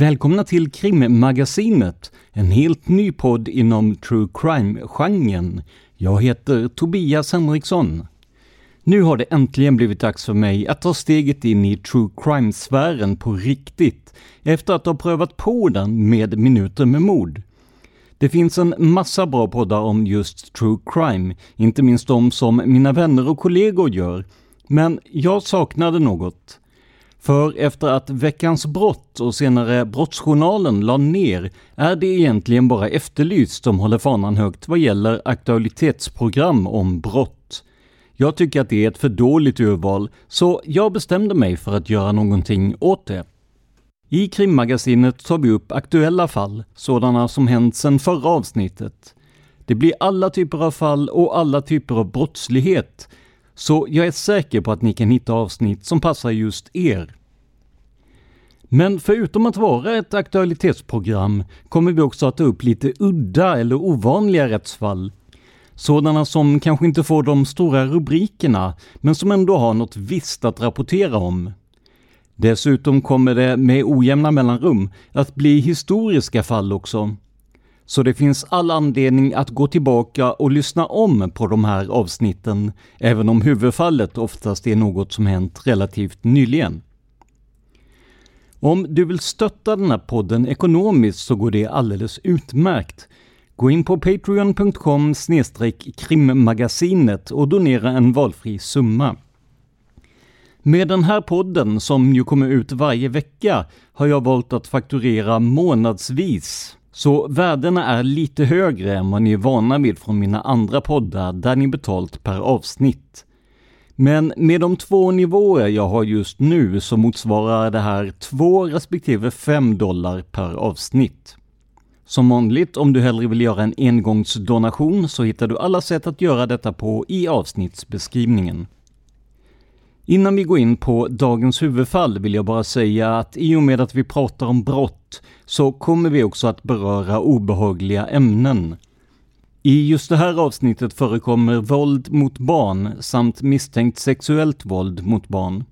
Välkomna till Krimmagasinet, en helt ny podd inom true crime-genren. Jag heter Tobias Henriksson. Nu har det äntligen blivit dags för mig att ta steget in i true crime-sfären på riktigt, efter att ha prövat på den med Minuter med mord. Det finns en massa bra poddar om just true crime, inte minst de som mina vänner och kollegor gör, men jag saknade något. För efter att Veckans brott och senare Brottsjournalen la ner är det egentligen bara Efterlyst som håller fanan högt vad gäller aktualitetsprogram om brott. Jag tycker att det är ett för dåligt urval, så jag bestämde mig för att göra någonting åt det. I krimmagasinet tar vi upp aktuella fall, sådana som hänt sedan förra avsnittet. Det blir alla typer av fall och alla typer av brottslighet, så jag är säker på att ni kan hitta avsnitt som passar just er. Men förutom att vara ett aktualitetsprogram kommer vi också att ta upp lite udda eller ovanliga rättsfall. Sådana som kanske inte får de stora rubrikerna, men som ändå har något visst att rapportera om. Dessutom kommer det med ojämna mellanrum att bli historiska fall också. Så det finns all anledning att gå tillbaka och lyssna om på de här avsnitten, även om huvudfallet oftast är något som hänt relativt nyligen. Om du vill stötta den här podden ekonomiskt så går det alldeles utmärkt. Gå in på patreon.com krimmagasinet och donera en valfri summa. Med den här podden, som ju kommer ut varje vecka, har jag valt att fakturera månadsvis. Så värdena är lite högre än vad ni är vana vid från mina andra poddar där ni betalt per avsnitt. Men med de två nivåer jag har just nu så motsvarar det här 2 respektive 5 dollar per avsnitt. Som vanligt, om du hellre vill göra en engångsdonation så hittar du alla sätt att göra detta på i avsnittsbeskrivningen. Innan vi går in på dagens huvudfall vill jag bara säga att i och med att vi pratar om brott så kommer vi också att beröra obehagliga ämnen. I just det här avsnittet förekommer våld mot barn samt misstänkt sexuellt våld mot barn.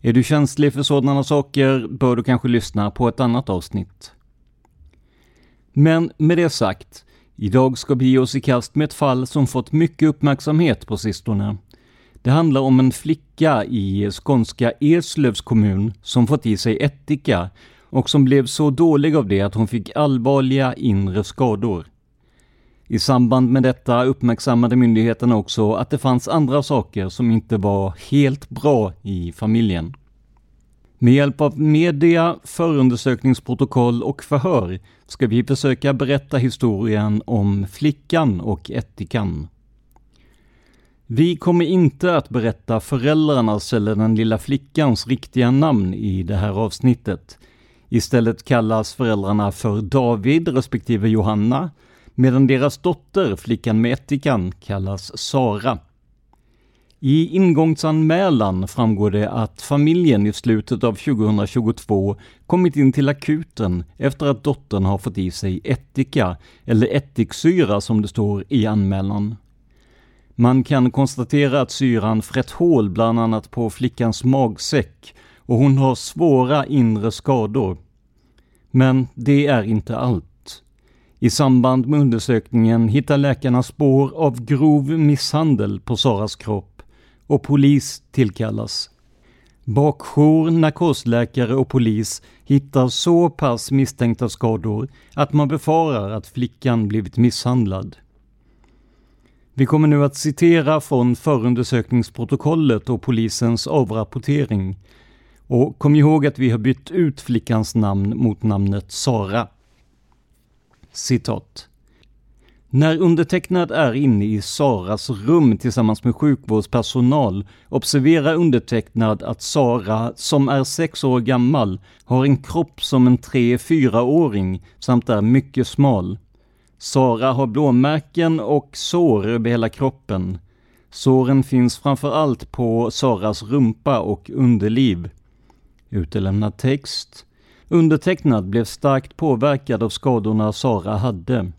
Är du känslig för sådana saker bör du kanske lyssna på ett annat avsnitt. Men med det sagt, idag ska vi ge oss i kast med ett fall som fått mycket uppmärksamhet på sistone. Det handlar om en flicka i skånska Eslövs kommun som fått i sig ättika och som blev så dålig av det att hon fick allvarliga inre skador. I samband med detta uppmärksammade myndigheterna också att det fanns andra saker som inte var helt bra i familjen. Med hjälp av media, förundersökningsprotokoll och förhör ska vi försöka berätta historien om flickan och ättikan. Vi kommer inte att berätta föräldrarnas eller den lilla flickans riktiga namn i det här avsnittet. Istället kallas föräldrarna för David respektive Johanna, medan deras dotter, flickan med ättikan, kallas Sara. I ingångsanmälan framgår det att familjen i slutet av 2022 kommit in till akuten efter att dottern har fått i sig ättika, eller ättiksyra som det står i anmälan. Man kan konstatera att syran frätt hål bland annat på flickans magsäck och hon har svåra inre skador. Men det är inte allt. I samband med undersökningen hittar läkarna spår av grov misshandel på Saras kropp och polis tillkallas. Bakjour, narkosläkare och polis hittar så pass misstänkta skador att man befarar att flickan blivit misshandlad. Vi kommer nu att citera från förundersökningsprotokollet och polisens avrapportering. Och kom ihåg att vi har bytt ut flickans namn mot namnet Sara. Citat. När undertecknad är inne i Saras rum tillsammans med sjukvårdspersonal observerar undertecknad att Sara, som är sex år gammal, har en kropp som en 3-4-åring samt är mycket smal. Sara har blåmärken och sår över hela kroppen. Såren finns framför allt på Saras rumpa och underliv. Utelämnad text. Undertecknad blev starkt påverkad av skadorna Sara hade.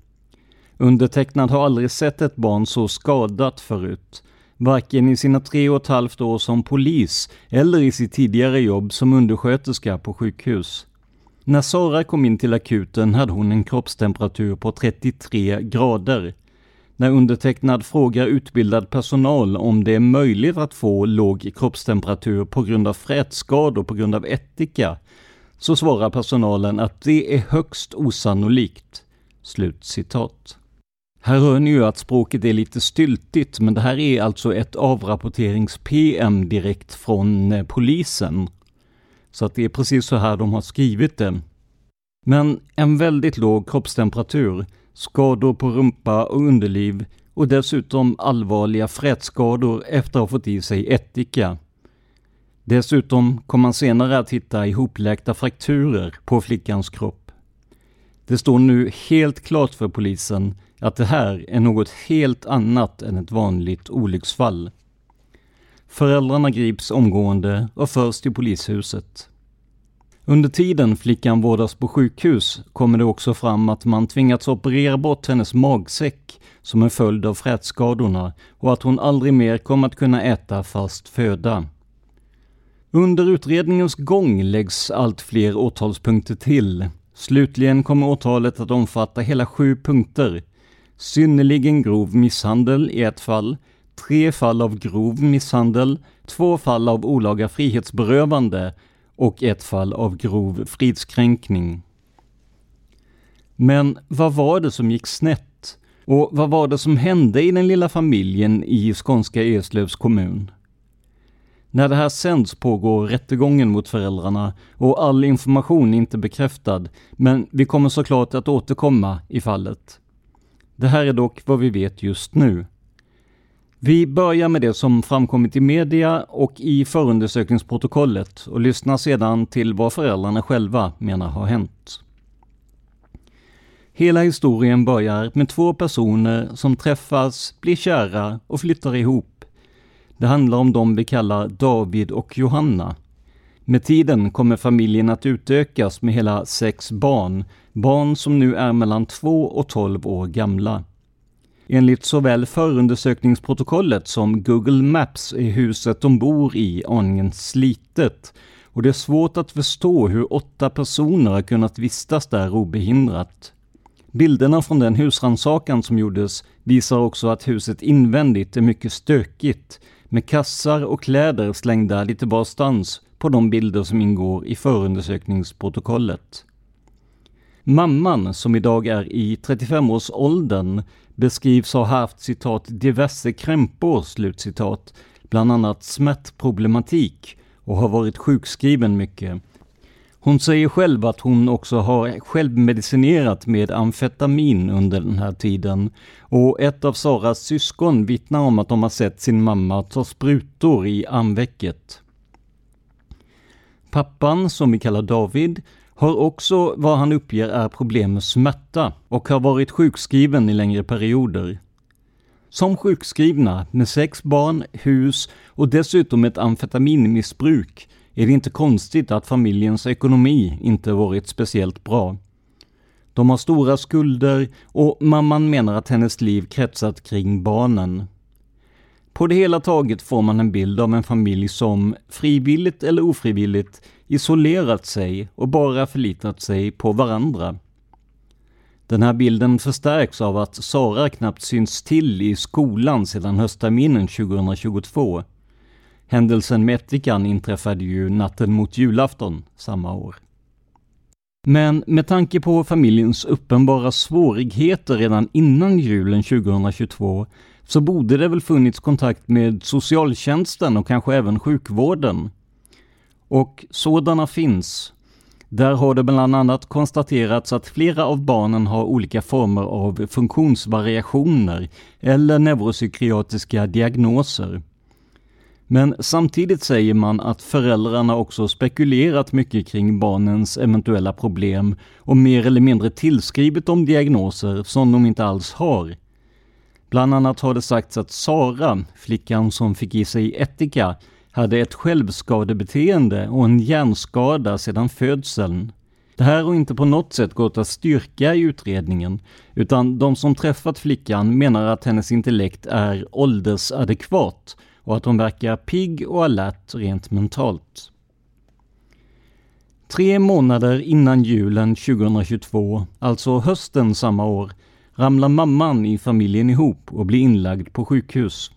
Undertecknad har aldrig sett ett barn så skadat förut. Varken i sina tre och ett halvt år som polis eller i sitt tidigare jobb som undersköterska på sjukhus. När Sara kom in till akuten hade hon en kroppstemperatur på 33 grader. När undertecknad frågar utbildad personal om det är möjligt att få låg kroppstemperatur på grund av frätskador på grund av ättika, så svarar personalen att det är högst osannolikt. Slut citat. Här hör ni ju att språket är lite styltigt, men det här är alltså ett avrapporterings-PM direkt från polisen. Så att det är precis så här de har skrivit det. Men en väldigt låg kroppstemperatur, skador på rumpa och underliv och dessutom allvarliga frätskador efter att ha fått i sig ättika. Dessutom kom man senare att hitta ihopläkta frakturer på flickans kropp. Det står nu helt klart för polisen att det här är något helt annat än ett vanligt olycksfall. Föräldrarna grips omgående och förs till polishuset. Under tiden flickan vårdas på sjukhus kommer det också fram att man tvingats operera bort hennes magsäck som en följd av frätskadorna och att hon aldrig mer kommer att kunna äta fast föda. Under utredningens gång läggs allt fler åtalspunkter till. Slutligen kommer åtalet att omfatta hela sju punkter. Synnerligen grov misshandel i ett fall, tre fall av grov misshandel, två fall av olaga frihetsberövande och ett fall av grov fridskränkning. Men vad var det som gick snett? Och vad var det som hände i den lilla familjen i skånska Eslövs kommun? När det här sänds pågår rättegången mot föräldrarna och all information är inte bekräftad, men vi kommer såklart att återkomma i fallet. Det här är dock vad vi vet just nu. Vi börjar med det som framkommit i media och i förundersökningsprotokollet och lyssnar sedan till vad föräldrarna själva menar har hänt. Hela historien börjar med två personer som träffas, blir kära och flyttar ihop. Det handlar om dem vi kallar David och Johanna. Med tiden kommer familjen att utökas med hela sex barn, barn som nu är mellan två och tolv år gamla. Enligt såväl förundersökningsprotokollet som Google Maps är huset de bor i aningen slitet och det är svårt att förstå hur åtta personer har kunnat vistas där obehindrat. Bilderna från den husrannsakan som gjordes visar också att huset invändigt är mycket stökigt med kassar och kläder slängda lite varstans på de bilder som ingår i förundersökningsprotokollet. Mamman, som idag är i 35-årsåldern, beskrivs ha haft citat diverse krämpor, slutcitat, bland annat smärtproblematik och har varit sjukskriven mycket. Hon säger själv att hon också har självmedicinerat med amfetamin under den här tiden och ett av Saras syskon vittnar om att de har sett sin mamma ta sprutor i armvecket. Pappan, som vi kallar David, har också vad han uppger är problem med smärta och har varit sjukskriven i längre perioder. Som sjukskrivna med sex barn, hus och dessutom ett amfetaminmissbruk är det inte konstigt att familjens ekonomi inte varit speciellt bra. De har stora skulder och mamman menar att hennes liv kretsat kring barnen. På det hela taget får man en bild av en familj som, frivilligt eller ofrivilligt, isolerat sig och bara förlitat sig på varandra. Den här bilden förstärks av att Sara knappt syns till i skolan sedan höstterminen 2022. Händelsen med ättikan inträffade ju natten mot julafton samma år. Men med tanke på familjens uppenbara svårigheter redan innan julen 2022 så borde det väl funnits kontakt med socialtjänsten och kanske även sjukvården. Och sådana finns. Där har det bland annat konstaterats att flera av barnen har olika former av funktionsvariationer eller neuropsykiatriska diagnoser. Men samtidigt säger man att föräldrarna också spekulerat mycket kring barnens eventuella problem och mer eller mindre tillskrivit dem diagnoser som de inte alls har. Bland annat har det sagts att Sara, flickan som fick i sig ättika, hade ett självskadebeteende och en hjärnskada sedan födseln. Det här har inte på något sätt gått att styrka i utredningen, utan de som träffat flickan menar att hennes intellekt är åldersadekvat och att hon verkar pigg och alert rent mentalt. Tre månader innan julen 2022, alltså hösten samma år, ramlar mamman i familjen ihop och blir inlagd på sjukhus.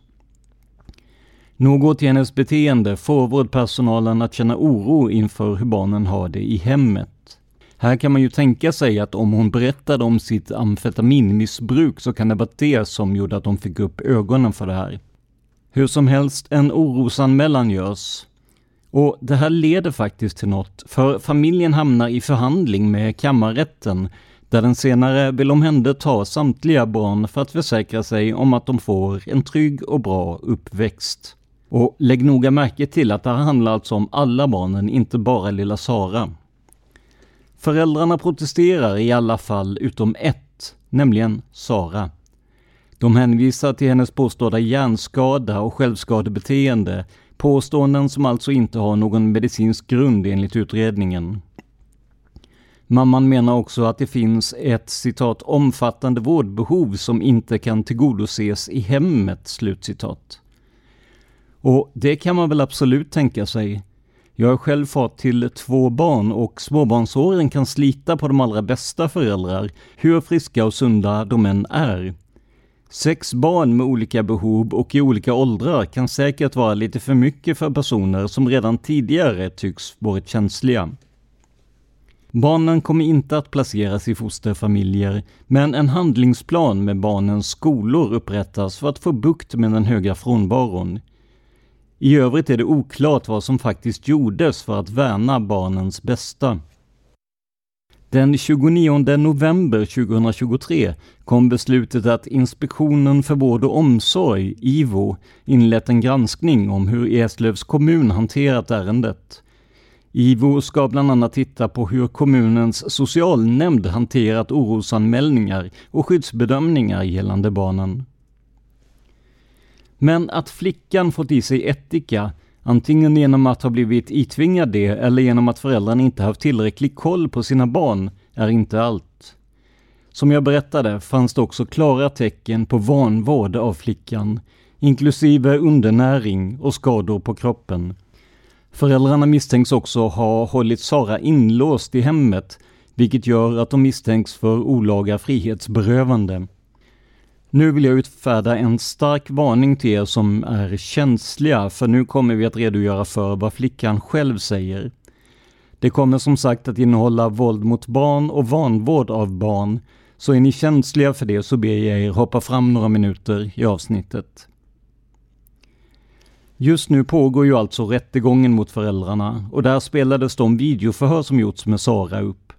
Något i hennes beteende får vårdpersonalen att känna oro inför hur barnen har det i hemmet. Här kan man ju tänka sig att om hon berättade om sitt amfetaminmissbruk så kan det vara det som gjorde att de fick upp ögonen för det här. Hur som helst, en orosanmälan görs. Och det här leder faktiskt till något, för familjen hamnar i förhandling med kammarrätten där den senare vill omhänderta samtliga barn för att försäkra sig om att de får en trygg och bra uppväxt. Och lägg noga märke till att det här handlar alltså om alla barnen, inte bara lilla Sara. Föräldrarna protesterar i alla fall utom ett, nämligen Sara. De hänvisar till hennes påstådda hjärnskada och självskadebeteende, påståenden som alltså inte har någon medicinsk grund enligt utredningen. Mamman menar också att det finns ett citat omfattande vårdbehov som inte kan tillgodoses i hemmet, slutcitat. Och det kan man väl absolut tänka sig. Jag är själv far till två barn och småbarnsåren kan slita på de allra bästa föräldrar, hur friska och sunda de än är. Sex barn med olika behov och i olika åldrar kan säkert vara lite för mycket för personer som redan tidigare tycks varit känsliga. Barnen kommer inte att placeras i fosterfamiljer, men en handlingsplan med barnens skolor upprättas för att få bukt med den höga frånvaron. I övrigt är det oklart vad som faktiskt gjordes för att värna barnens bästa. Den 29 november 2023 kom beslutet att Inspektionen för vård och omsorg, IVO, inlett en granskning om hur Eslövs kommun hanterat ärendet. IVO ska bland annat titta på hur kommunens socialnämnd hanterat orosanmälningar och skyddsbedömningar gällande barnen. Men att flickan fått i sig ättika, antingen genom att ha blivit itvingad det eller genom att föräldrarna inte haft tillräcklig koll på sina barn, är inte allt. Som jag berättade fanns det också klara tecken på vanvård av flickan, inklusive undernäring och skador på kroppen. Föräldrarna misstänks också ha hållit Sara inlåst i hemmet, vilket gör att de misstänks för olaga frihetsberövande. Nu vill jag utfärda en stark varning till er som är känsliga, för nu kommer vi att redogöra för vad flickan själv säger. Det kommer som sagt att innehålla våld mot barn och vanvård av barn, så är ni känsliga för det så ber jag er hoppa fram några minuter i avsnittet. Just nu pågår ju alltså rättegången mot föräldrarna och där spelades de videoförhör som gjorts med Sara upp.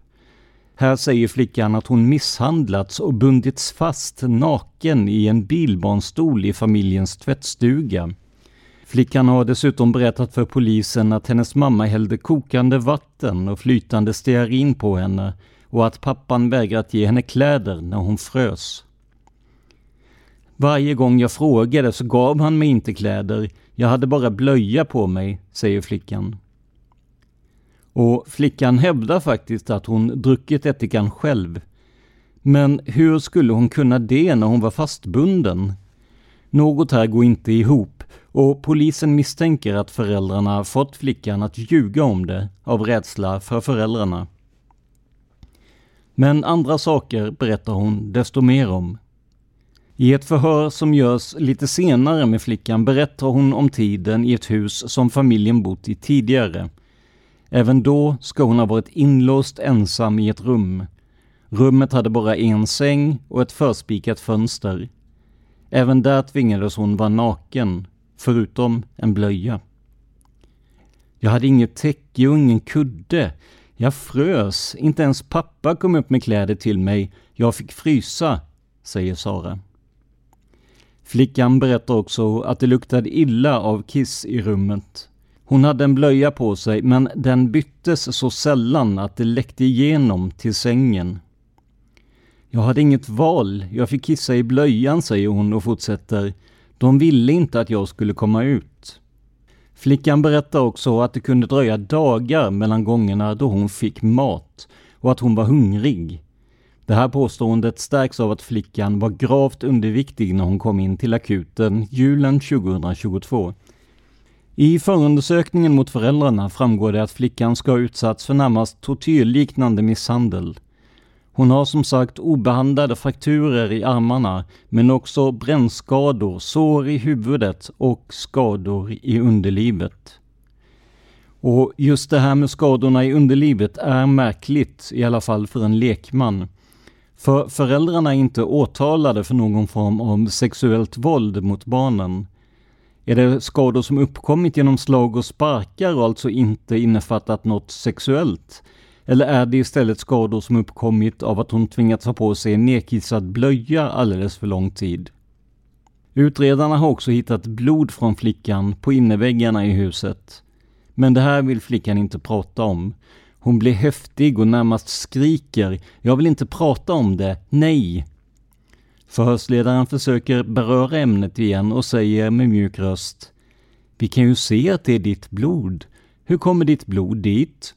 Här säger flickan att hon misshandlats och bundits fast naken i en bilbarnstol i familjens tvättstuga. Flickan har dessutom berättat för polisen att hennes mamma hällde kokande vatten och flytande stearin på henne och att pappan vägrat ge henne kläder när hon frös. Varje gång jag frågade så gav han mig inte kläder, jag hade bara blöja på mig, säger flickan. Och flickan hävdar faktiskt att hon druckit ättikan själv. Men hur skulle hon kunna det när hon var fastbunden? Något här går inte ihop och polisen misstänker att föräldrarna fått flickan att ljuga om det av rädsla för föräldrarna. Men andra saker berättar hon desto mer om. I ett förhör som görs lite senare med flickan berättar hon om tiden i ett hus som familjen bott i tidigare. Även då ska hon ha varit inlåst ensam i ett rum. Rummet hade bara en säng och ett förspikat fönster. Även där tvingades hon vara naken, förutom en blöja. Jag hade inget täcke och ingen kudde. Jag frös, inte ens pappa kom upp med kläder till mig. Jag fick frysa, säger Sara. Flickan berättar också att det luktade illa av kiss i rummet. Hon hade en blöja på sig men den byttes så sällan att det läckte igenom till sängen. Jag hade inget val, jag fick kissa i blöjan, säger hon och fortsätter. De ville inte att jag skulle komma ut. Flickan berättar också att det kunde dröja dagar mellan gångerna då hon fick mat och att hon var hungrig. Det här påståendet stärks av att flickan var gravt underviktig när hon kom in till akuten julen 2022. I förundersökningen mot föräldrarna framgår det att flickan ska ha utsatts för närmast tortyrliknande misshandel. Hon har som sagt obehandlade frakturer i armarna, men också brännskador, sår i huvudet och skador i underlivet. Och just det här med skadorna i underlivet är märkligt, i alla fall för en lekman. För föräldrarna är inte åtalade för någon form av sexuellt våld mot barnen. Är det skador som uppkommit genom slag och sparkar och alltså inte innefattat något sexuellt? Eller är det istället skador som uppkommit av att hon tvingats ha på sig en nedkissad blöja alldeles för lång tid? Utredarna har också hittat blod från flickan på innerväggarna i huset. Men det här vill flickan inte prata om. Hon blir häftig och närmast skriker ”Jag vill inte prata om det, nej!” Förhörsledaren försöker beröra ämnet igen och säger med mjuk röst ”Vi kan ju se att det är ditt blod. Hur kommer ditt blod dit?”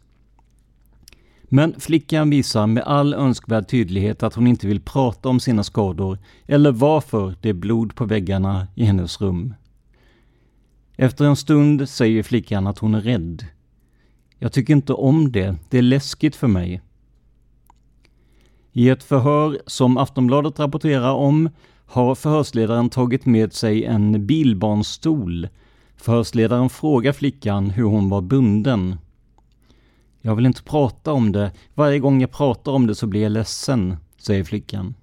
Men flickan visar med all önskvärd tydlighet att hon inte vill prata om sina skador eller varför det är blod på väggarna i hennes rum. Efter en stund säger flickan att hon är rädd. Jag tycker inte om det, det är läskigt för mig. I ett förhör som Aftonbladet rapporterar om har förhörsledaren tagit med sig en bilbarnstol. Förhörsledaren frågar flickan hur hon var bunden. Jag vill inte prata om det. Varje gång jag pratar om det så blir jag ledsen, säger flickan.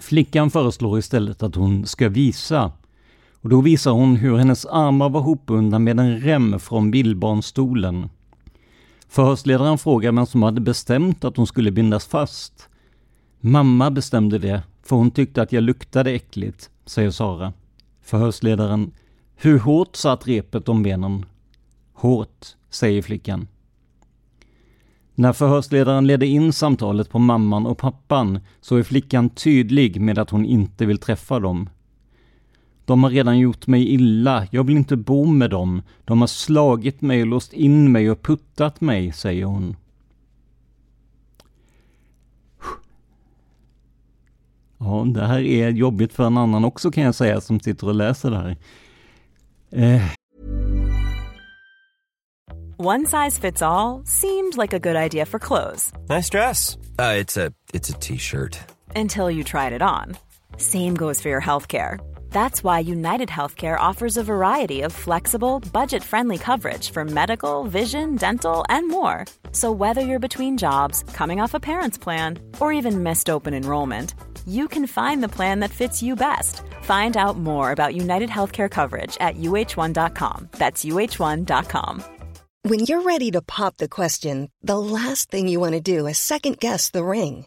Flickan föreslår istället att hon ska visa. Och då visar hon hur hennes armar var hopbundna med en rem från bilbarnstolen. Förhörsledaren frågar vem som hade bestämt att hon skulle bindas fast. Mamma bestämde det, för hon tyckte att jag luktade äckligt, säger Sara. Förhörsledaren. Hur hårt satt repet om benen? Hårt, säger flickan. När förhörsledaren leder in samtalet på mamman och pappan så är flickan tydlig med att hon inte vill träffa dem. De har redan gjort mig illa, jag vill inte bo med dem. De har slagit mig och låst in mig och puttat mig, säger hon. Ja, det här är jobbigt för en annan också kan jag säga som sitter och läser det här. Eh. One size fits all seemed like a good idea for clothes. Nice dress. Uh, it's a it's a t-shirt. Until you tried it on. Same goes for your healthcare. That's why United Healthcare offers a variety of flexible, budget friendly coverage for medical, vision, dental, and more. So, whether you're between jobs, coming off a parent's plan, or even missed open enrollment, you can find the plan that fits you best. Find out more about United Healthcare coverage at uh1.com. That's uh1.com. When you're ready to pop the question, the last thing you want to do is second guess the ring.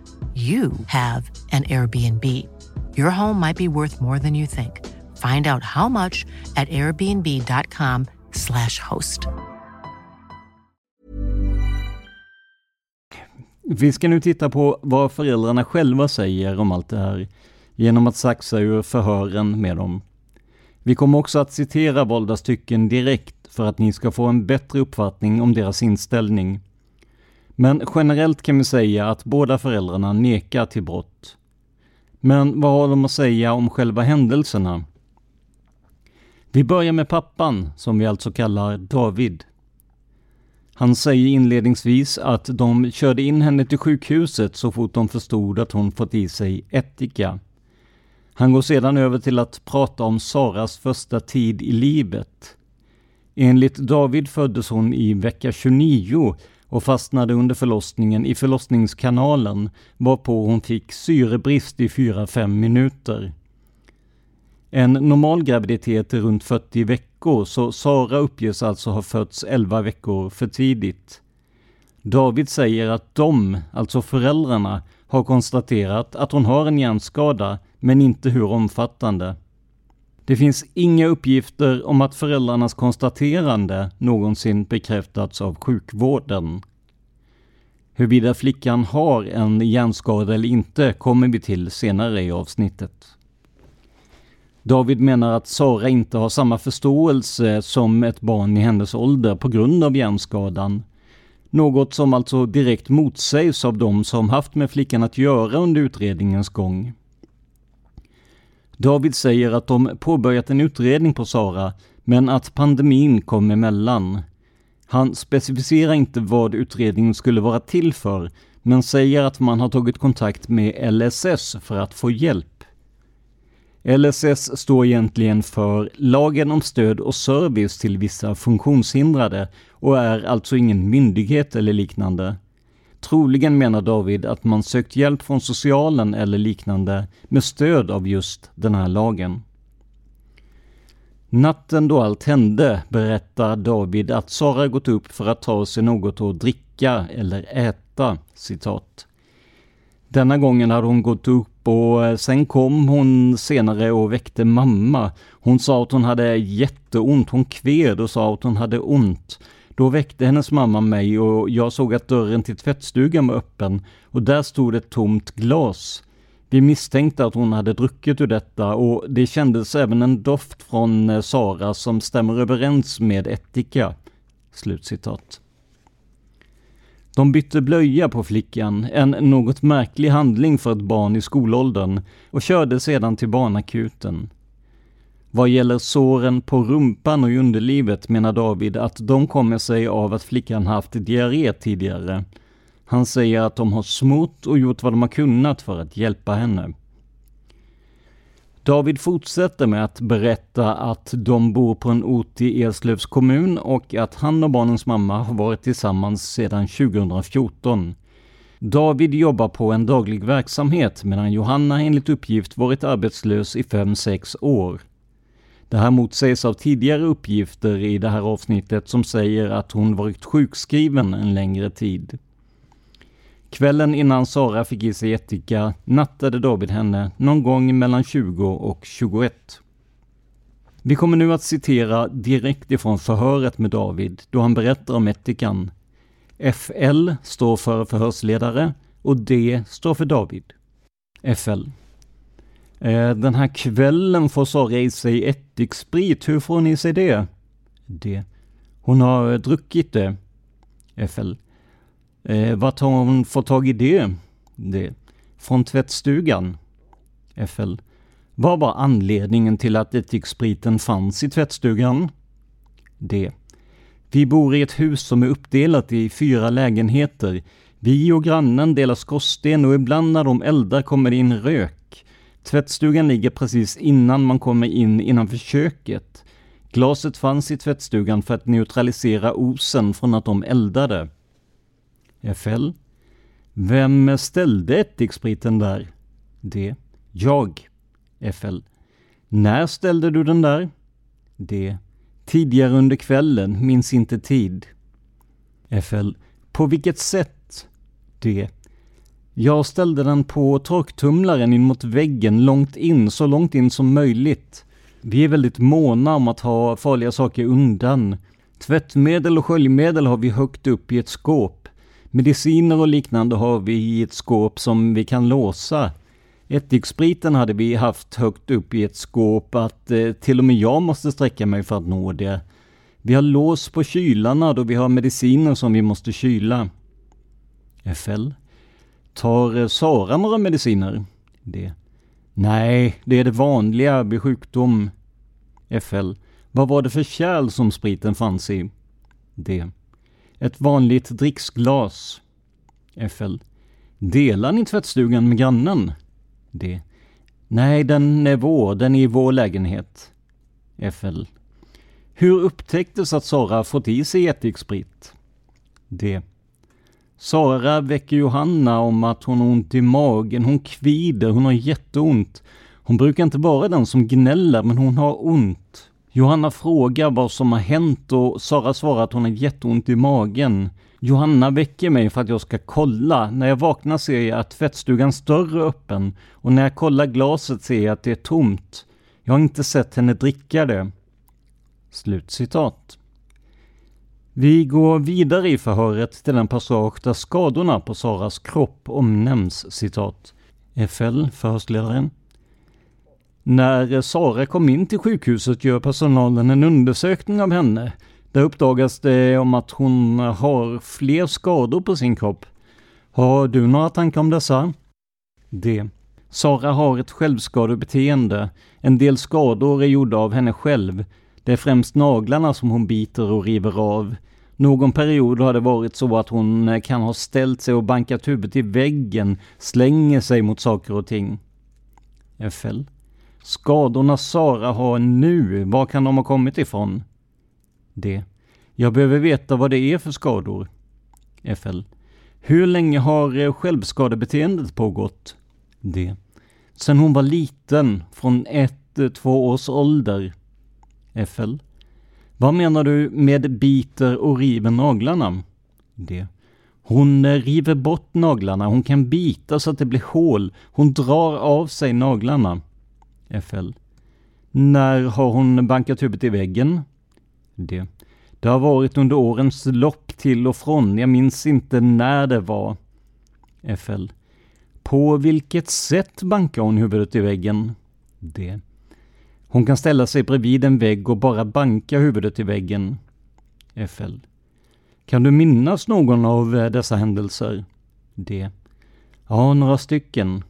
you have an Airbnb. Your home might be worth more than you think. Find out how much at airbnb.com/slash host. Vi ska nu titta på vad föräldrarna själva säger om allt det här genom att saxa ur förhören med dem. Vi kommer också att citera valda stycken direkt för att ni ska få en bättre uppfattning om deras inställning. Men generellt kan vi säga att båda föräldrarna nekar till brott. Men vad har de att säga om själva händelserna? Vi börjar med pappan, som vi alltså kallar David. Han säger inledningsvis att de körde in henne till sjukhuset så fort de förstod att hon fått i sig ättika. Han går sedan över till att prata om Saras första tid i livet. Enligt David föddes hon i vecka 29 och fastnade under förlossningen i förlossningskanalen varpå hon fick syrebrist i 4-5 minuter. En normal graviditet är runt 40 veckor så Sara uppges alltså ha fötts 11 veckor för tidigt. David säger att de, alltså föräldrarna, har konstaterat att hon har en hjärnskada men inte hur omfattande. Det finns inga uppgifter om att föräldrarnas konstaterande någonsin bekräftats av sjukvården. Huruvida flickan har en hjärnskada eller inte kommer vi till senare i avsnittet. David menar att Sara inte har samma förståelse som ett barn i hennes ålder på grund av hjärnskadan. Något som alltså direkt motsägs av de som haft med flickan att göra under utredningens gång. David säger att de påbörjat en utredning på Sara, men att pandemin kom emellan. Han specificerar inte vad utredningen skulle vara till för, men säger att man har tagit kontakt med LSS för att få hjälp. LSS står egentligen för Lagen om stöd och service till vissa funktionshindrade och är alltså ingen myndighet eller liknande. Troligen menar David att man sökt hjälp från socialen eller liknande med stöd av just den här lagen. Natten då allt hände berättar David att Sara gått upp för att ta sig något att dricka eller äta, citat. Denna gången hade hon gått upp och eh, sen kom hon senare och väckte mamma. Hon sa att hon hade jätteont, hon kved och sa att hon hade ont. Då väckte hennes mamma mig och jag såg att dörren till tvättstugan var öppen och där stod ett tomt glas. Vi misstänkte att hon hade druckit ur detta och det kändes även en doft från eh, Sara som stämmer överens med ättika. Slutcitat. De bytte blöja på flickan, en något märklig handling för ett barn i skolåldern, och körde sedan till barnakuten. Vad gäller såren på rumpan och i underlivet menar David att de kommer sig av att flickan haft diarré tidigare. Han säger att de har smort och gjort vad de har kunnat för att hjälpa henne. David fortsätter med att berätta att de bor på en ort i Eslövs kommun och att han och barnens mamma har varit tillsammans sedan 2014. David jobbar på en daglig verksamhet medan Johanna enligt uppgift varit arbetslös i 5-6 år. Det här motsägs av tidigare uppgifter i det här avsnittet som säger att hon varit sjukskriven en längre tid. Kvällen innan Sara fick i sig ättika nattade David henne någon gång mellan 20 och 21. Vi kommer nu att citera direkt ifrån förhöret med David då han berättar om ättikan. FL står för förhörsledare och D står för David. FL. Eh, den här kvällen får Sara i sig ättiksprit. Hur får hon i sig det? Det. Hon har eh, druckit det. FL. Eh, vart har hon fått tag i det? det? Från tvättstugan? FL. Vad var anledningen till att ättikspriten fanns i tvättstugan? Det. Vi bor i ett hus som är uppdelat i fyra lägenheter. Vi och grannen delar skorsten och ibland när de eldar kommer det in rök. Tvättstugan ligger precis innan man kommer in innanför köket. Glaset fanns i tvättstugan för att neutralisera osen från att de eldade. FL. Vem ställde ättikspriten där? D. Jag. FL. När ställde du den där? D. Tidigare under kvällen, minns inte tid. FL. På vilket sätt? D. Jag ställde den på torktumlaren in mot väggen, långt in, så långt in som möjligt. Vi är väldigt måna om att ha farliga saker undan. Tvättmedel och sköljmedel har vi högt upp i ett skåp. Mediciner och liknande har vi i ett skåp som vi kan låsa. Ättikspriten hade vi haft högt upp i ett skåp att eh, till och med jag måste sträcka mig för att nå det. Vi har lås på kylarna då vi har mediciner som vi måste kyla. FL. Tar eh, Sara några mediciner? D. Nej, det är det vanliga vid sjukdom. FL. Vad var det för kärl som spriten fanns i? D. Ett vanligt dricksglas. FL. Delar ni tvättstugan med grannen? D. Nej, den är vår. Den är i vår lägenhet. FL. Hur upptäcktes att Sara fått i sig ättiksprit? D. Sara väcker Johanna om att hon har ont i magen, hon kvider, hon har jätteont. Hon brukar inte vara den som gnäller, men hon har ont. Johanna frågar vad som har hänt och Sara svarar att hon har jätteont i magen. Johanna väcker mig för att jag ska kolla. När jag vaknar ser jag att tvättstugans dörr är öppen och när jag kollar glaset ser jag att det är tomt. Jag har inte sett henne dricka det. Slutcitat. Vi går vidare i förhöret till den passage där skadorna på Saras kropp omnämns citat. FL, förhörsledaren. När Sara kom in till sjukhuset gör personalen en undersökning av henne. Där uppdagas det om att hon har fler skador på sin kropp. Har du några tankar om dessa? D. Sara har ett självskadebeteende. En del skador är gjorda av henne själv. Det är främst naglarna som hon biter och river av. Någon period har det varit så att hon eh, kan ha ställt sig och bankat huvudet i väggen, slänger sig mot saker och ting. FL. Skadorna Sara har nu, var kan de ha kommit ifrån? D. Jag behöver veta vad det är för skador. FL. Hur länge har eh, självskadebeteendet pågått? D. Sen hon var liten, från ett, eh, två års ålder. FL. Vad menar du med biter och river naglarna? D. Hon river bort naglarna, hon kan bita så att det blir hål. Hon drar av sig naglarna. FL. När har hon bankat huvudet i väggen? D. Det har varit under årens lopp till och från. Jag minns inte när det var. FL. På vilket sätt bankar hon huvudet i väggen? D. Hon kan ställa sig bredvid en vägg och bara banka huvudet i väggen. FL. Kan du minnas någon av eh, dessa händelser? D. Ja, några stycken.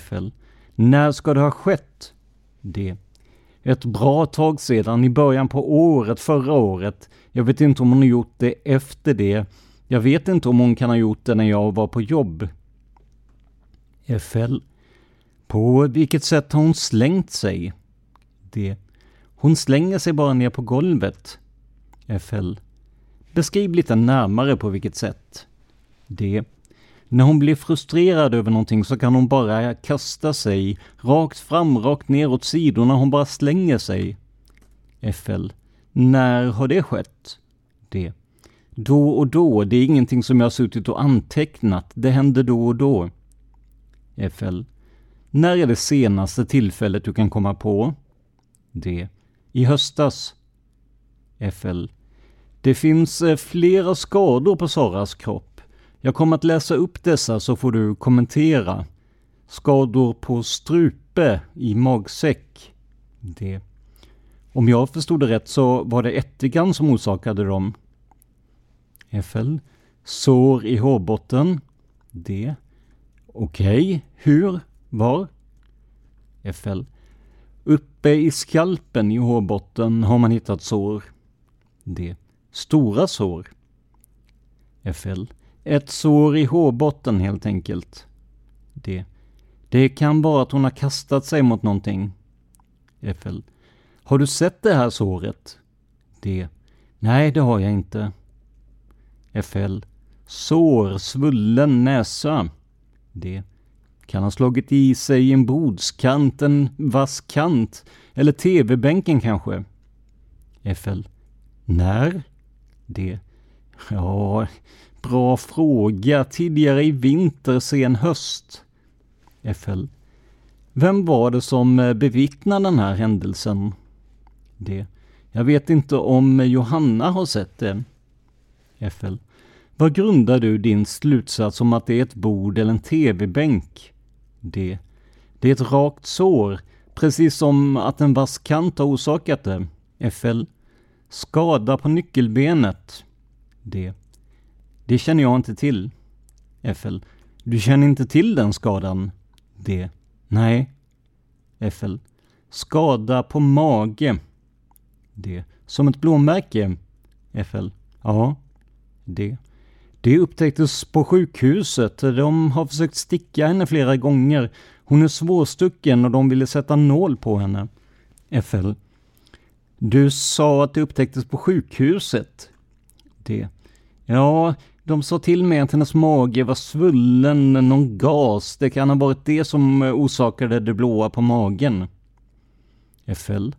FL. När ska det ha skett? D. Ett bra tag sedan, i början på året, förra året. Jag vet inte om hon har gjort det efter det. Jag vet inte om hon kan ha gjort det när jag var på jobb. FL. På vilket sätt har hon slängt sig? D. Hon slänger sig bara ner på golvet. FL. Beskriv lite närmare på vilket sätt. D. När hon blir frustrerad över någonting så kan hon bara kasta sig rakt fram, rakt ner åt sidorna. Hon bara slänger sig. FL. När har det skett? D. Då och då. Det är ingenting som jag har suttit och antecknat. Det händer då och då. FL. När är det senaste tillfället du kan komma på? D. I höstas. FL. Det finns eh, flera skador på Saras kropp. Jag kommer att läsa upp dessa så får du kommentera. Skador på strupe, i magsäck. D. Om jag förstod det rätt så var det ättikan som orsakade dem. FL. Sår i hårbotten. D. Okej, okay. hur? Var? FL. Uppe i skalpen i hårbotten har man hittat sår. D. Stora sår. FL. Ett sår i hårbotten helt enkelt. D. Det kan vara att hon har kastat sig mot någonting. FL. Har du sett det här såret? D. Nej, det har jag inte. FL. Sår, svullen näsa. D. Kan ha slagit i sig en bordskant, en vass kant eller TV-bänken kanske? FL. När? D. Ja, bra fråga. Tidigare i vinter, sen höst. FL. Vem var det som eh, bevittnade den här händelsen? D. Jag vet inte om Johanna har sett det. FL. Vad grundar du din slutsats om att det är ett bord eller en TV-bänk? D. Det är ett rakt sår, precis som att en vass kant har orsakat det. FL. Skada på nyckelbenet. D. Det känner jag inte till. FL. Du känner inte till den skadan? D. Nej. FL. Skada på mage. D. Som ett blåmärke? FL. Ja. D. Det upptäcktes på sjukhuset. De har försökt sticka henne flera gånger. Hon är svårstucken och de ville sätta nål på henne. FL. Du sa att det upptäcktes på sjukhuset. D. Ja, de sa till mig att hennes mage var svullen, någon gas. Det kan ha varit det som orsakade det blåa på magen. FL.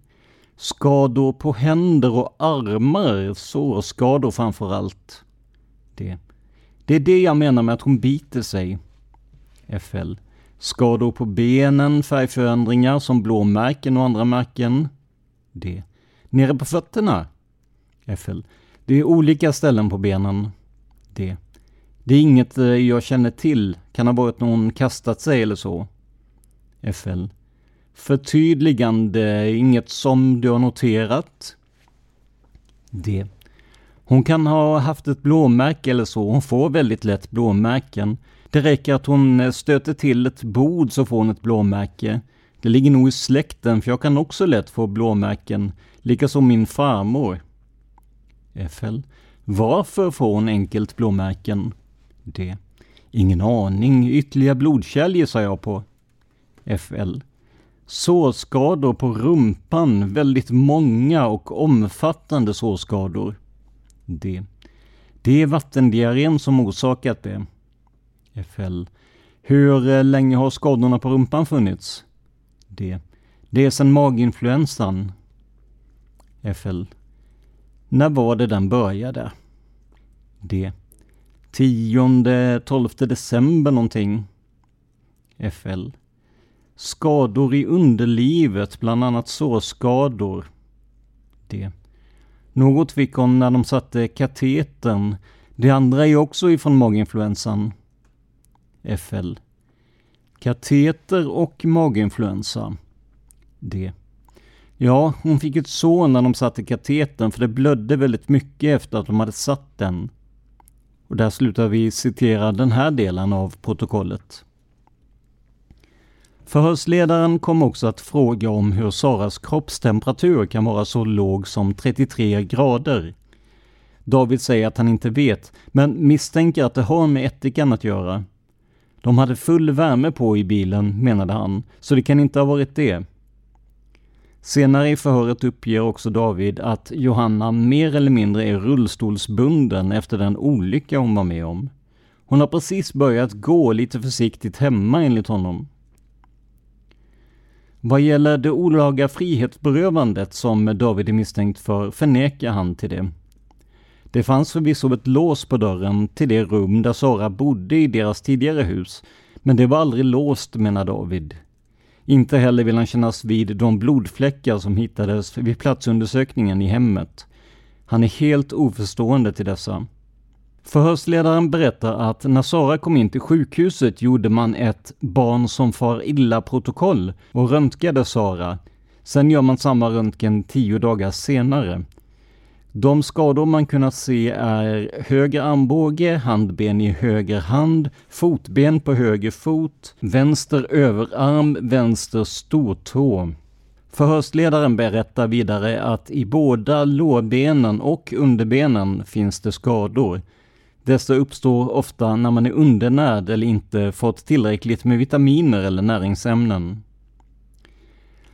Skador på händer och armar, sårskador framför allt. Det. Det är det jag menar med att hon biter sig. FL. Skador på benen, färgförändringar som blåmärken och andra märken. D. Nere på fötterna? FL. Det är olika ställen på benen. D. Det är inget eh, jag känner till. Kan ha varit någon kastat sig eller så. FL. Förtydligande, inget som du har noterat? D. Hon kan ha haft ett blåmärke eller så. Hon får väldigt lätt blåmärken. Det räcker att hon eh, stöter till ett bord så får hon ett blåmärke. Det ligger nog i släkten för jag kan också lätt få blåmärken. Likaså min farmor. FL. Varför får hon enkelt blåmärken? D. Ingen aning. Ytterligare blodkärl gissar jag på. FL. Sårskador på rumpan. Väldigt många och omfattande sårskador. D. Det är vattendiarrén som orsakat det. FL. Hur eh, länge har skadorna på rumpan funnits? D. Det är sedan maginfluensan. FL. När var det den började? D. 10-12 december någonting. FL. Skador i underlivet, bland annat sårskador. D. Något fick hon när de satte katetern. Det andra är också ifrån maginfluensan. FL. Kateter och maginfluensa. D. Ja, hon fick ett sår när de satte katetern för det blödde väldigt mycket efter att de hade satt den. Och där slutar vi citera den här delen av protokollet. Förhörsledaren kom också att fråga om hur Saras kroppstemperatur kan vara så låg som 33 grader. David säger att han inte vet, men misstänker att det har med ättikan att göra. De hade full värme på i bilen, menade han, så det kan inte ha varit det. Senare i förhöret uppger också David att Johanna mer eller mindre är rullstolsbunden efter den olycka hon var med om. Hon har precis börjat gå lite försiktigt hemma enligt honom. Vad gäller det olaga frihetsberövandet som David är misstänkt för förnekar han till det. Det fanns förvisso ett lås på dörren till det rum där Sara bodde i deras tidigare hus, men det var aldrig låst menar David. Inte heller vill han kännas vid de blodfläckar som hittades vid platsundersökningen i hemmet. Han är helt oförstående till dessa. Förhörsledaren berättar att när Sara kom in till sjukhuset gjorde man ett barn som far illa-protokoll och röntgade Sara. Sen gör man samma röntgen tio dagar senare. De skador man kunnat se är höger armbåge, handben i höger hand, fotben på höger fot, vänster överarm, vänster stortå. Förhörsledaren berättar vidare att i båda lårbenen och underbenen finns det skador. Dessa uppstår ofta när man är undernärd eller inte fått tillräckligt med vitaminer eller näringsämnen.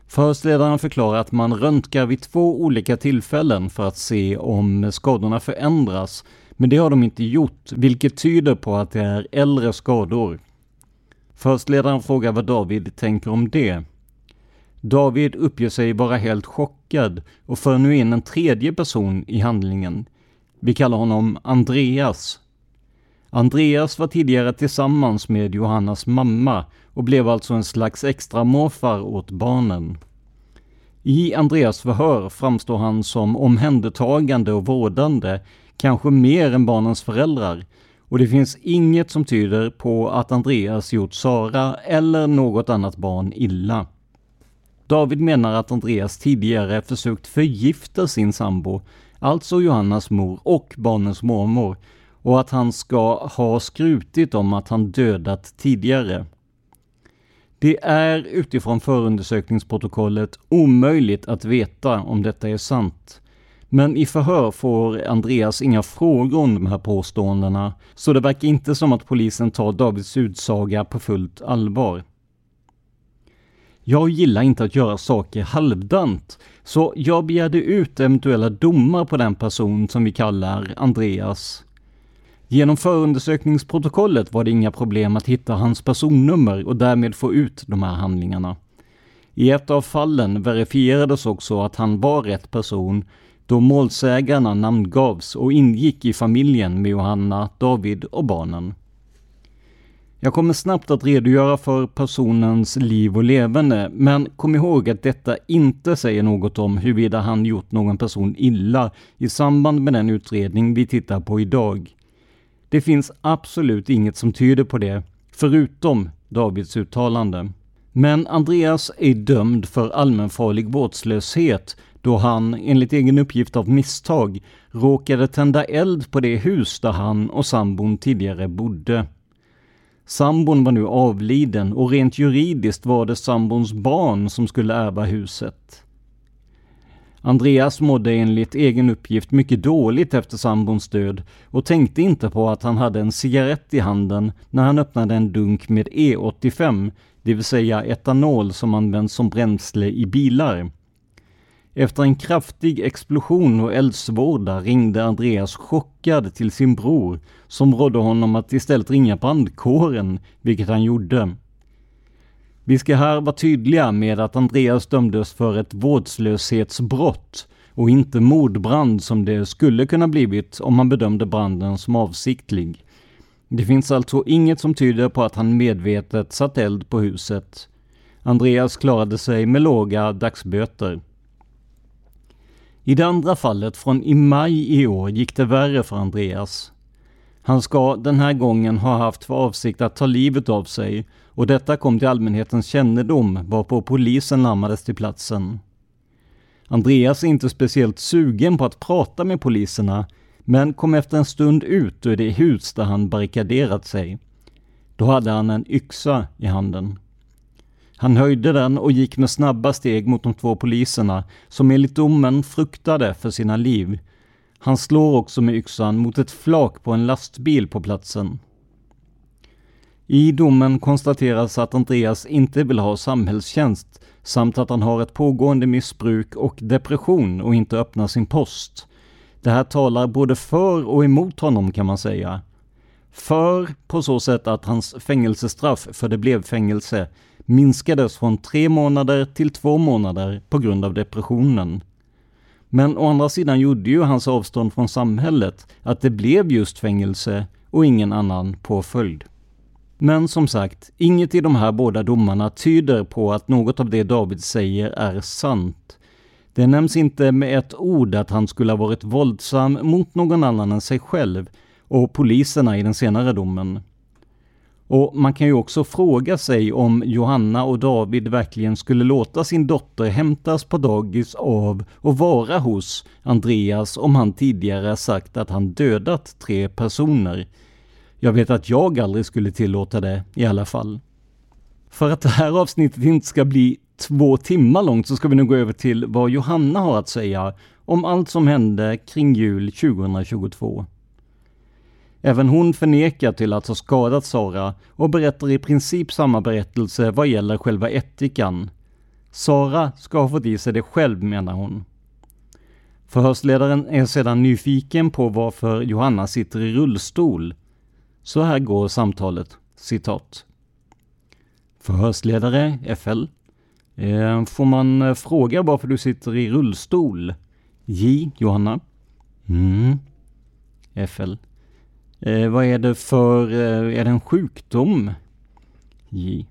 Förhörsledaren förklarar att man röntgar vid två olika tillfällen för att se om skadorna förändras, men det har de inte gjort, vilket tyder på att det är äldre skador. Förhörsledaren frågar vad David tänker om det. David uppger sig vara helt chockad och för nu in en tredje person i handlingen. Vi kallar honom Andreas. Andreas var tidigare tillsammans med Johannas mamma och blev alltså en slags extra morfar åt barnen. I Andreas förhör framstår han som omhändertagande och vårdande, kanske mer än barnens föräldrar, och det finns inget som tyder på att Andreas gjort Sara eller något annat barn illa. David menar att Andreas tidigare försökt förgifta sin sambo, alltså Johannas mor och barnens mormor, och att han ska ha skrutit om att han dödat tidigare. Det är utifrån förundersökningsprotokollet omöjligt att veta om detta är sant. Men i förhör får Andreas inga frågor om de här påståendena, så det verkar inte som att polisen tar Davids utsaga på fullt allvar. Jag gillar inte att göra saker halvdant, så jag begärde ut eventuella domar på den person som vi kallar Andreas. Genom förundersökningsprotokollet var det inga problem att hitta hans personnummer och därmed få ut de här handlingarna. I ett av fallen verifierades också att han var rätt person då målsägarna namngavs och ingick i familjen med Johanna, David och barnen. Jag kommer snabbt att redogöra för personens liv och levande, men kom ihåg att detta inte säger något om huruvida han gjort någon person illa i samband med den utredning vi tittar på idag. Det finns absolut inget som tyder på det, förutom Davids uttalande. Men Andreas är dömd för allmänfarlig vårdslöshet då han, enligt egen uppgift av misstag, råkade tända eld på det hus där han och sambon tidigare bodde. Sambon var nu avliden och rent juridiskt var det sambons barn som skulle ärva huset. Andreas mådde enligt egen uppgift mycket dåligt efter sambons död och tänkte inte på att han hade en cigarett i handen när han öppnade en dunk med E85, det vill säga etanol som används som bränsle i bilar. Efter en kraftig explosion och eldsvåda ringde Andreas chockad till sin bror som rådde honom att istället ringa brandkåren, vilket han gjorde. Vi ska här vara tydliga med att Andreas dömdes för ett vårdslöshetsbrott och inte mordbrand som det skulle kunna blivit om man bedömde branden som avsiktlig. Det finns alltså inget som tyder på att han medvetet satt eld på huset. Andreas klarade sig med låga dagsböter. I det andra fallet från i maj i år gick det värre för Andreas. Han ska den här gången ha haft för avsikt att ta livet av sig och detta kom till allmänhetens kännedom varpå polisen larmades till platsen. Andreas är inte speciellt sugen på att prata med poliserna men kom efter en stund ut ur det hus där han barrikaderat sig. Då hade han en yxa i handen. Han höjde den och gick med snabba steg mot de två poliserna som enligt domen fruktade för sina liv. Han slår också med yxan mot ett flak på en lastbil på platsen. I domen konstateras att Andreas inte vill ha samhällstjänst samt att han har ett pågående missbruk och depression och inte öppnar sin post. Det här talar både för och emot honom kan man säga. För på så sätt att hans fängelsestraff, för det blev fängelse, minskades från tre månader till två månader på grund av depressionen. Men å andra sidan gjorde ju hans avstånd från samhället att det blev just fängelse och ingen annan påföljd. Men som sagt, inget i de här båda domarna tyder på att något av det David säger är sant. Det nämns inte med ett ord att han skulle ha varit våldsam mot någon annan än sig själv och poliserna i den senare domen. Och man kan ju också fråga sig om Johanna och David verkligen skulle låta sin dotter hämtas på dagis av och vara hos Andreas om han tidigare sagt att han dödat tre personer. Jag vet att jag aldrig skulle tillåta det i alla fall. För att det här avsnittet inte ska bli två timmar långt så ska vi nu gå över till vad Johanna har att säga om allt som hände kring jul 2022. Även hon förnekar till att ha skadat Sara och berättar i princip samma berättelse vad gäller själva ättikan. Sara ska ha fått i sig det själv menar hon. Förhörsledaren är sedan nyfiken på varför Johanna sitter i rullstol. Så här går samtalet, citat. Förhörsledare FL. Eh, får man eh, fråga varför du sitter i rullstol? J. Johanna. Mm. FL. Eh, vad är det för, eh, är det en sjukdom? J.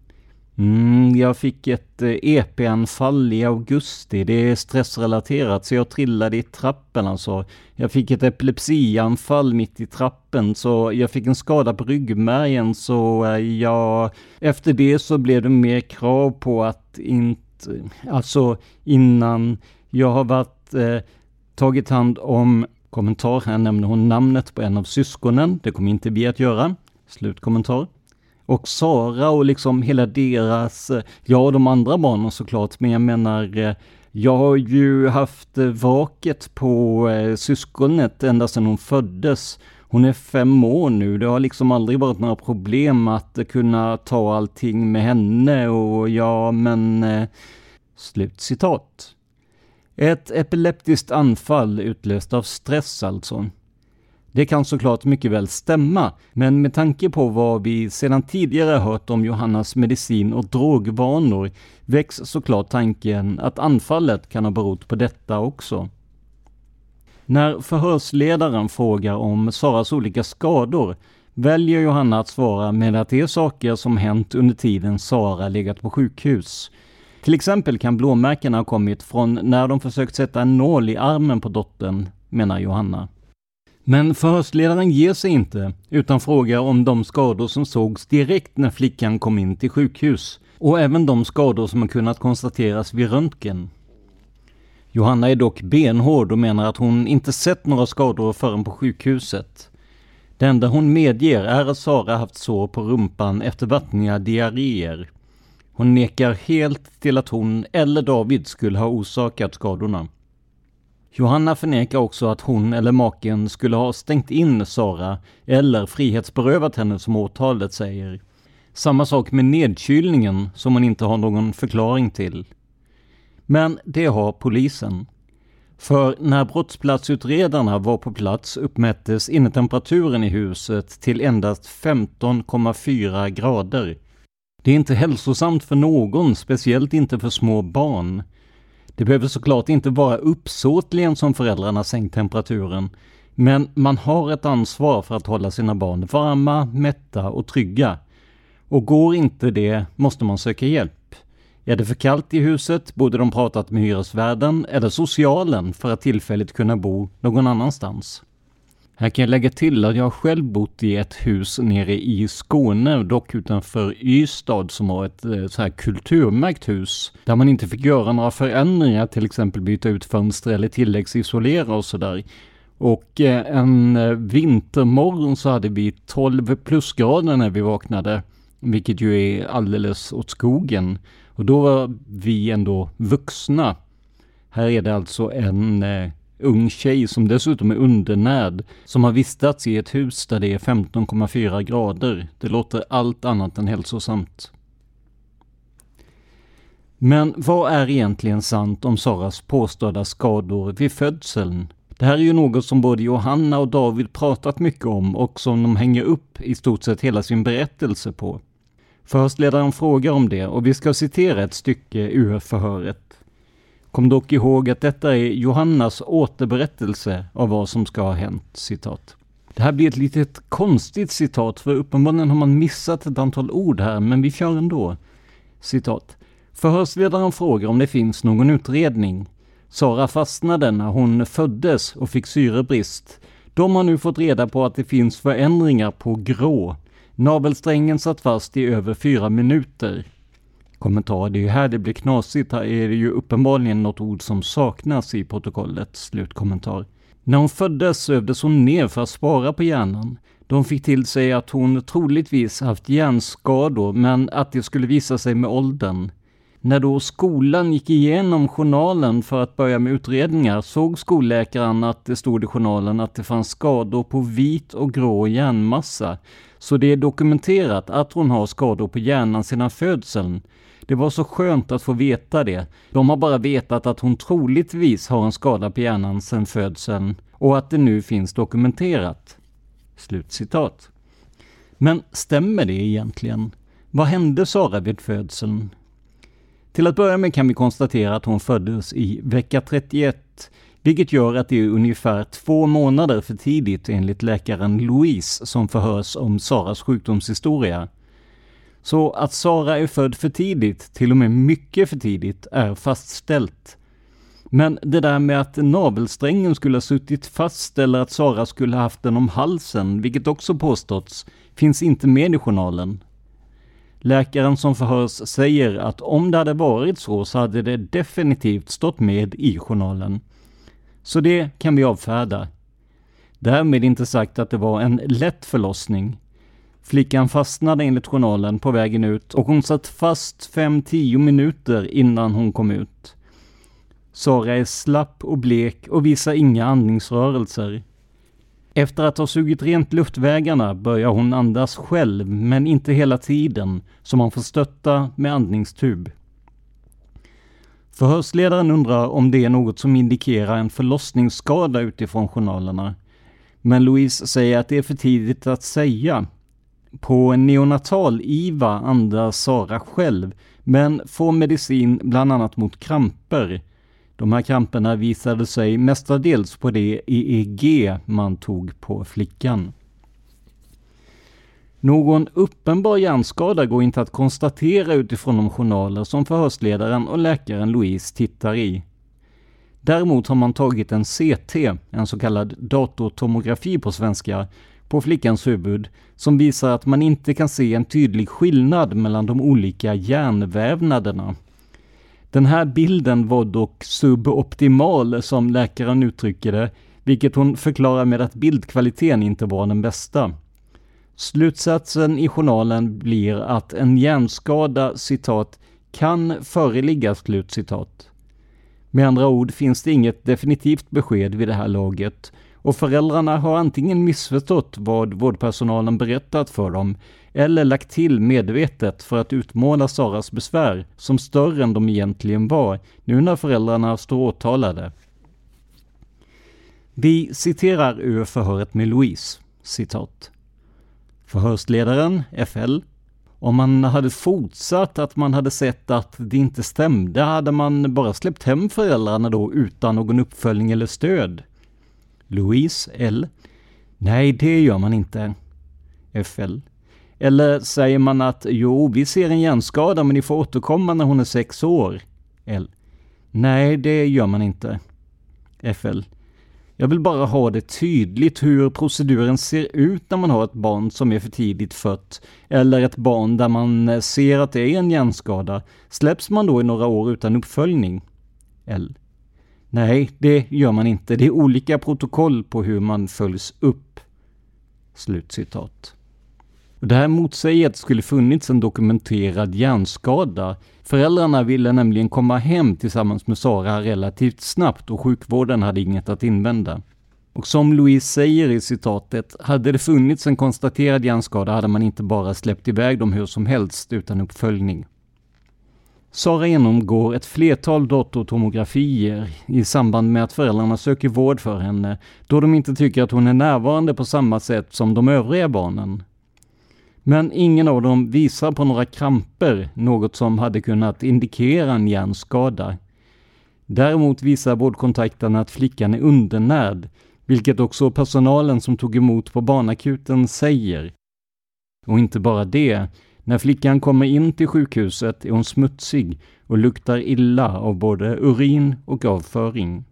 Mm, jag fick ett eh, EP-anfall i augusti. Det är stressrelaterat så jag trillade i trappen alltså. Jag fick ett epilepsianfall mitt i trappen så jag fick en skada på ryggmärgen så eh, jag... Efter det så blev det mer krav på att inte... Alltså innan jag har varit... Eh, tagit hand om Kommentar, här nämner hon namnet på en av syskonen. Det kommer inte vi att göra. Slutkommentar. Och Sara och liksom hela deras, eh, ja och de andra barnen såklart, men jag menar eh, jag har ju haft eh, vaket på syskonet ända sedan hon föddes. Hon är fem år nu. Det har liksom aldrig varit några problem att kunna ta allting med henne och ja, men... Eh, citat. Ett epileptiskt anfall utlöst av stress alltså. Det kan såklart mycket väl stämma, men med tanke på vad vi sedan tidigare hört om Johannas medicin och drogvanor väcks såklart tanken att anfallet kan ha berott på detta också. När förhörsledaren frågar om Saras olika skador väljer Johanna att svara med att det är saker som hänt under tiden Sara legat på sjukhus. Till exempel kan blåmärkena ha kommit från när de försökt sätta en nål i armen på dottern, menar Johanna. Men förhörsledaren ger sig inte, utan frågar om de skador som sågs direkt när flickan kom in till sjukhus och även de skador som har kunnat konstateras vid röntgen. Johanna är dock benhård och menar att hon inte sett några skador förrän på sjukhuset. Det enda hon medger är att Sara haft sår på rumpan efter vattniga diarréer. Hon nekar helt till att hon eller David skulle ha orsakat skadorna. Johanna förnekar också att hon eller maken skulle ha stängt in Sara eller frihetsberövat henne som åtalet säger. Samma sak med nedkylningen som hon inte har någon förklaring till. Men det har polisen. För när brottsplatsutredarna var på plats uppmättes innetemperaturen i huset till endast 15,4 grader det är inte hälsosamt för någon, speciellt inte för små barn. Det behöver såklart inte vara uppsåtligen som föräldrarna sänkt temperaturen, Men man har ett ansvar för att hålla sina barn varma, mätta och trygga. Och går inte det måste man söka hjälp. Är det för kallt i huset borde de pratat med hyresvärden eller socialen för att tillfälligt kunna bo någon annanstans. Här kan jag lägga till att jag själv bott i ett hus nere i Skåne, dock utanför Ystad, som har ett eh, så här kulturmärkt hus. Där man inte fick göra några förändringar, till exempel byta ut fönster eller tilläggsisolera och sådär. Och eh, en eh, vintermorgon så hade vi 12 plusgrader när vi vaknade, vilket ju är alldeles åt skogen. Och då var vi ändå vuxna. Här är det alltså en ung tjej som dessutom är undernärd, som har vistats i ett hus där det är 15,4 grader. Det låter allt annat än hälsosamt. Men vad är egentligen sant om Saras påstådda skador vid födseln? Det här är ju något som både Johanna och David pratat mycket om och som de hänger upp i stort sett hela sin berättelse på. Förhörsledaren frågar om det och vi ska citera ett stycke ur förhöret. Kom dock ihåg att detta är Johannas återberättelse av vad som ska ha hänt. Citat. Det här blir ett litet konstigt citat, för uppenbarligen har man missat ett antal ord här, men vi kör ändå. Citat. Förhörsledaren frågar om det finns någon utredning. Sara fastnade när hon föddes och fick syrebrist. De har nu fått reda på att det finns förändringar på grå. Navelsträngen satt fast i över fyra minuter kommentar. Det är ju här det blir knasigt. Här är det ju uppenbarligen något ord som saknas i protokollet. Slutkommentar. När hon föddes sövdes hon ner för att spara på hjärnan. De fick till sig att hon troligtvis haft hjärnskador, men att det skulle visa sig med åldern. När då skolan gick igenom journalen för att börja med utredningar såg skolläkaren att det stod i journalen att det fanns skador på vit och grå hjärnmassa. Så det är dokumenterat att hon har skador på hjärnan sedan födseln. Det var så skönt att få veta det. De har bara vetat att hon troligtvis har en skada på hjärnan sedan födseln och att det nu finns dokumenterat. Slutcitat. Men stämmer det egentligen? Vad hände Sara vid födseln? Till att börja med kan vi konstatera att hon föddes i vecka 31, vilket gör att det är ungefär två månader för tidigt enligt läkaren Louise som förhörs om Saras sjukdomshistoria. Så att Sara är född för tidigt, till och med mycket för tidigt, är fastställt. Men det där med att navelsträngen skulle ha suttit fast eller att Sara skulle ha haft den om halsen, vilket också påståtts, finns inte med i journalen. Läkaren som förhörs säger att om det hade varit så, så hade det definitivt stått med i journalen. Så det kan vi avfärda. Därmed inte sagt att det var en lätt förlossning. Flickan fastnade enligt journalen på vägen ut och hon satt fast 5-10 minuter innan hon kom ut. Sara är slapp och blek och visar inga andningsrörelser. Efter att ha sugit rent luftvägarna börjar hon andas själv, men inte hela tiden, så man får stötta med andningstub. Förhörsledaren undrar om det är något som indikerar en förlossningsskada utifrån journalerna. Men Louise säger att det är för tidigt att säga på neonatal-IVA andas Sara själv, men får medicin bland annat mot kramper. De här kramperna visade sig mestadels på det EEG man tog på flickan. Någon uppenbar hjärnskada går inte att konstatera utifrån de journaler som förhörsledaren och läkaren Louise tittar i. Däremot har man tagit en CT, en så kallad datortomografi på svenska, på flickans huvud som visar att man inte kan se en tydlig skillnad mellan de olika hjärnvävnaderna. Den här bilden var dock suboptimal som läkaren uttrycker det, vilket hon förklarar med att bildkvaliteten inte var den bästa. Slutsatsen i journalen blir att en hjärnskada citat kan föreligga slutcitat. Med andra ord finns det inget definitivt besked vid det här laget och föräldrarna har antingen missförstått vad vårdpersonalen berättat för dem eller lagt till medvetet för att utmåla Saras besvär som större än de egentligen var, nu när föräldrarna står åtalade. Vi citerar ur förhöret med Louise, citat. Förhörsledaren, FL, om man hade fortsatt att man hade sett att det inte stämde, hade man bara släppt hem föräldrarna då utan någon uppföljning eller stöd? Louise L. Nej, det gör man inte. FL. Eller säger man att jo, vi ser en hjärnskada men ni får återkomma när hon är sex år? L. Nej, det gör man inte. FL. Jag vill bara ha det tydligt hur proceduren ser ut när man har ett barn som är för tidigt fött, eller ett barn där man eh, ser att det är en hjärnskada. Släpps man då i några år utan uppföljning? L. Nej, det gör man inte. Det är olika protokoll på hur man följs upp. Slutcitat. Och det här motsäger att det skulle funnits en dokumenterad hjärnskada. Föräldrarna ville nämligen komma hem tillsammans med Sara relativt snabbt och sjukvården hade inget att invända. Och som Louise säger i citatet, hade det funnits en konstaterad hjärnskada hade man inte bara släppt iväg dem hur som helst utan uppföljning. Sara genomgår ett flertal datortomografier i samband med att föräldrarna söker vård för henne, då de inte tycker att hon är närvarande på samma sätt som de övriga barnen. Men ingen av dem visar på några kramper, något som hade kunnat indikera en hjärnskada. Däremot visar vårdkontakten att flickan är undernärd, vilket också personalen som tog emot på barnakuten säger. Och inte bara det, när flickan kommer in till sjukhuset är hon smutsig och luktar illa av både urin och avföring.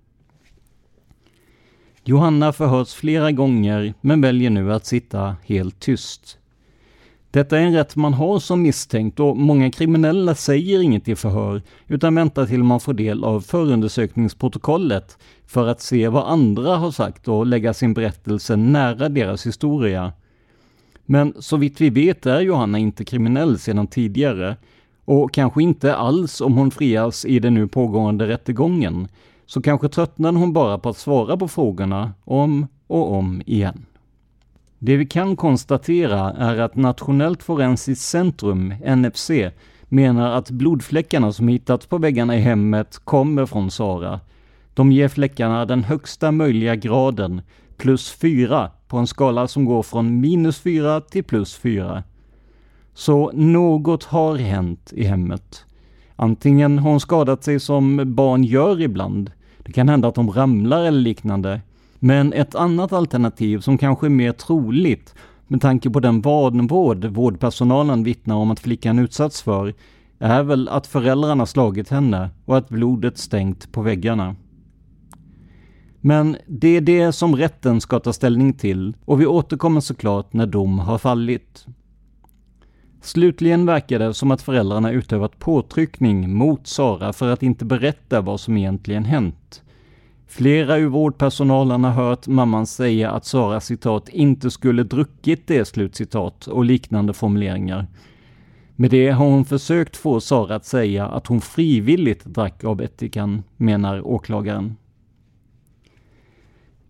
Johanna förhörs flera gånger men väljer nu att sitta helt tyst. Detta är en rätt man har som misstänkt och många kriminella säger inget i förhör utan väntar till man får del av förundersökningsprotokollet för att se vad andra har sagt och lägga sin berättelse nära deras historia. Men så vitt vi vet är Johanna inte kriminell sedan tidigare och kanske inte alls om hon frias i den nu pågående rättegången. Så kanske tröttnade hon bara på att svara på frågorna om och om igen. Det vi kan konstatera är att Nationellt forensiskt centrum, NFC, menar att blodfläckarna som hittats på väggarna i hemmet kommer från Sara. De ger fläckarna den högsta möjliga graden, plus 4, på en skala som går från minus 4 till plus 4. Så något har hänt i hemmet. Antingen har hon skadat sig som barn gör ibland. Det kan hända att de ramlar eller liknande. Men ett annat alternativ som kanske är mer troligt med tanke på den vanvård vårdpersonalen vittnar om att flickan utsatts för är väl att föräldrarna slagit henne och att blodet stängt på väggarna. Men det är det som rätten ska ta ställning till och vi återkommer såklart när dom har fallit. Slutligen verkar det som att föräldrarna utövat påtryckning mot Sara för att inte berätta vad som egentligen hänt. Flera ur vårdpersonalen har hört mamman säga att Sara citat inte skulle druckit det slutcitat och liknande formuleringar. Med det har hon försökt få Sara att säga att hon frivilligt drack av ättikan, menar åklagaren.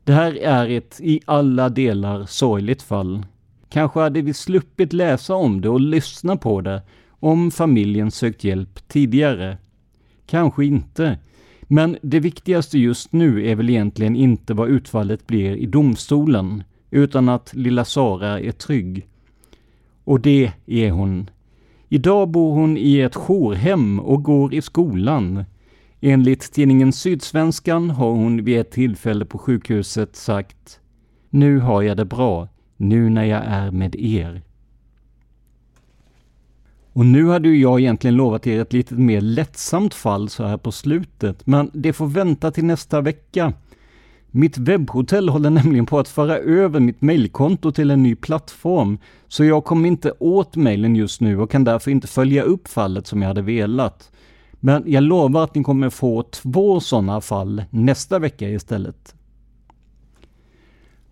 Det här är ett i alla delar sorgligt fall. Kanske hade vi sluppit läsa om det och lyssna på det om familjen sökt hjälp tidigare. Kanske inte. Men det viktigaste just nu är väl egentligen inte vad utfallet blir i domstolen, utan att lilla Sara är trygg. Och det är hon. Idag bor hon i ett jourhem och går i skolan. Enligt tidningen Sydsvenskan har hon vid ett tillfälle på sjukhuset sagt Nu har jag det bra, nu när jag är med er. Och nu hade ju jag egentligen lovat er ett lite mer lättsamt fall så här på slutet, men det får vänta till nästa vecka. Mitt webbhotell håller nämligen på att föra över mitt mejlkonto till en ny plattform, så jag kommer inte åt mejlen just nu och kan därför inte följa upp fallet som jag hade velat. Men jag lovar att ni kommer få två sådana fall nästa vecka istället.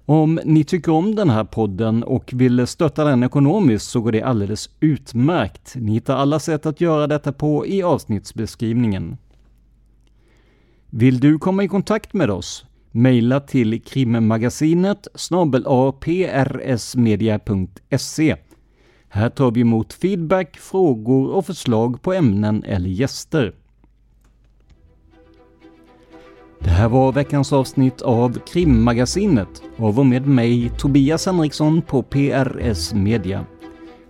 Om ni tycker om den här podden och vill stötta den ekonomiskt så går det alldeles utmärkt. Ni hittar alla sätt att göra detta på i avsnittsbeskrivningen. Vill du komma i kontakt med oss? Maila till krimmagasinet aprsmedia.se. Här tar vi emot feedback, frågor och förslag på ämnen eller gäster. Det här var veckans avsnitt av Krimmagasinet av och med mig Tobias Henriksson på PRS Media.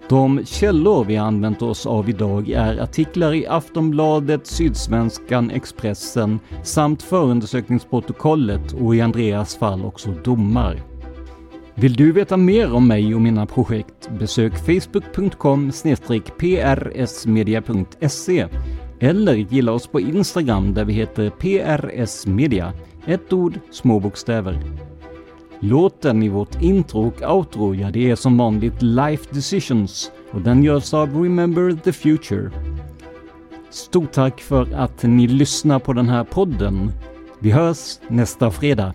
De källor vi använt oss av idag är artiklar i Aftonbladet, Sydsvenskan, Expressen samt förundersökningsprotokollet och i Andreas fall också domar. Vill du veta mer om mig och mina projekt? Besök facebook.com prsmedia.se eller gilla oss på Instagram där vi heter prsmedia. Ett ord, små bokstäver. Låten i vårt intro och outro, ja det är som vanligt Life Decisions och den görs av Remember the Future. Stort tack för att ni lyssnar på den här podden. Vi hörs nästa fredag.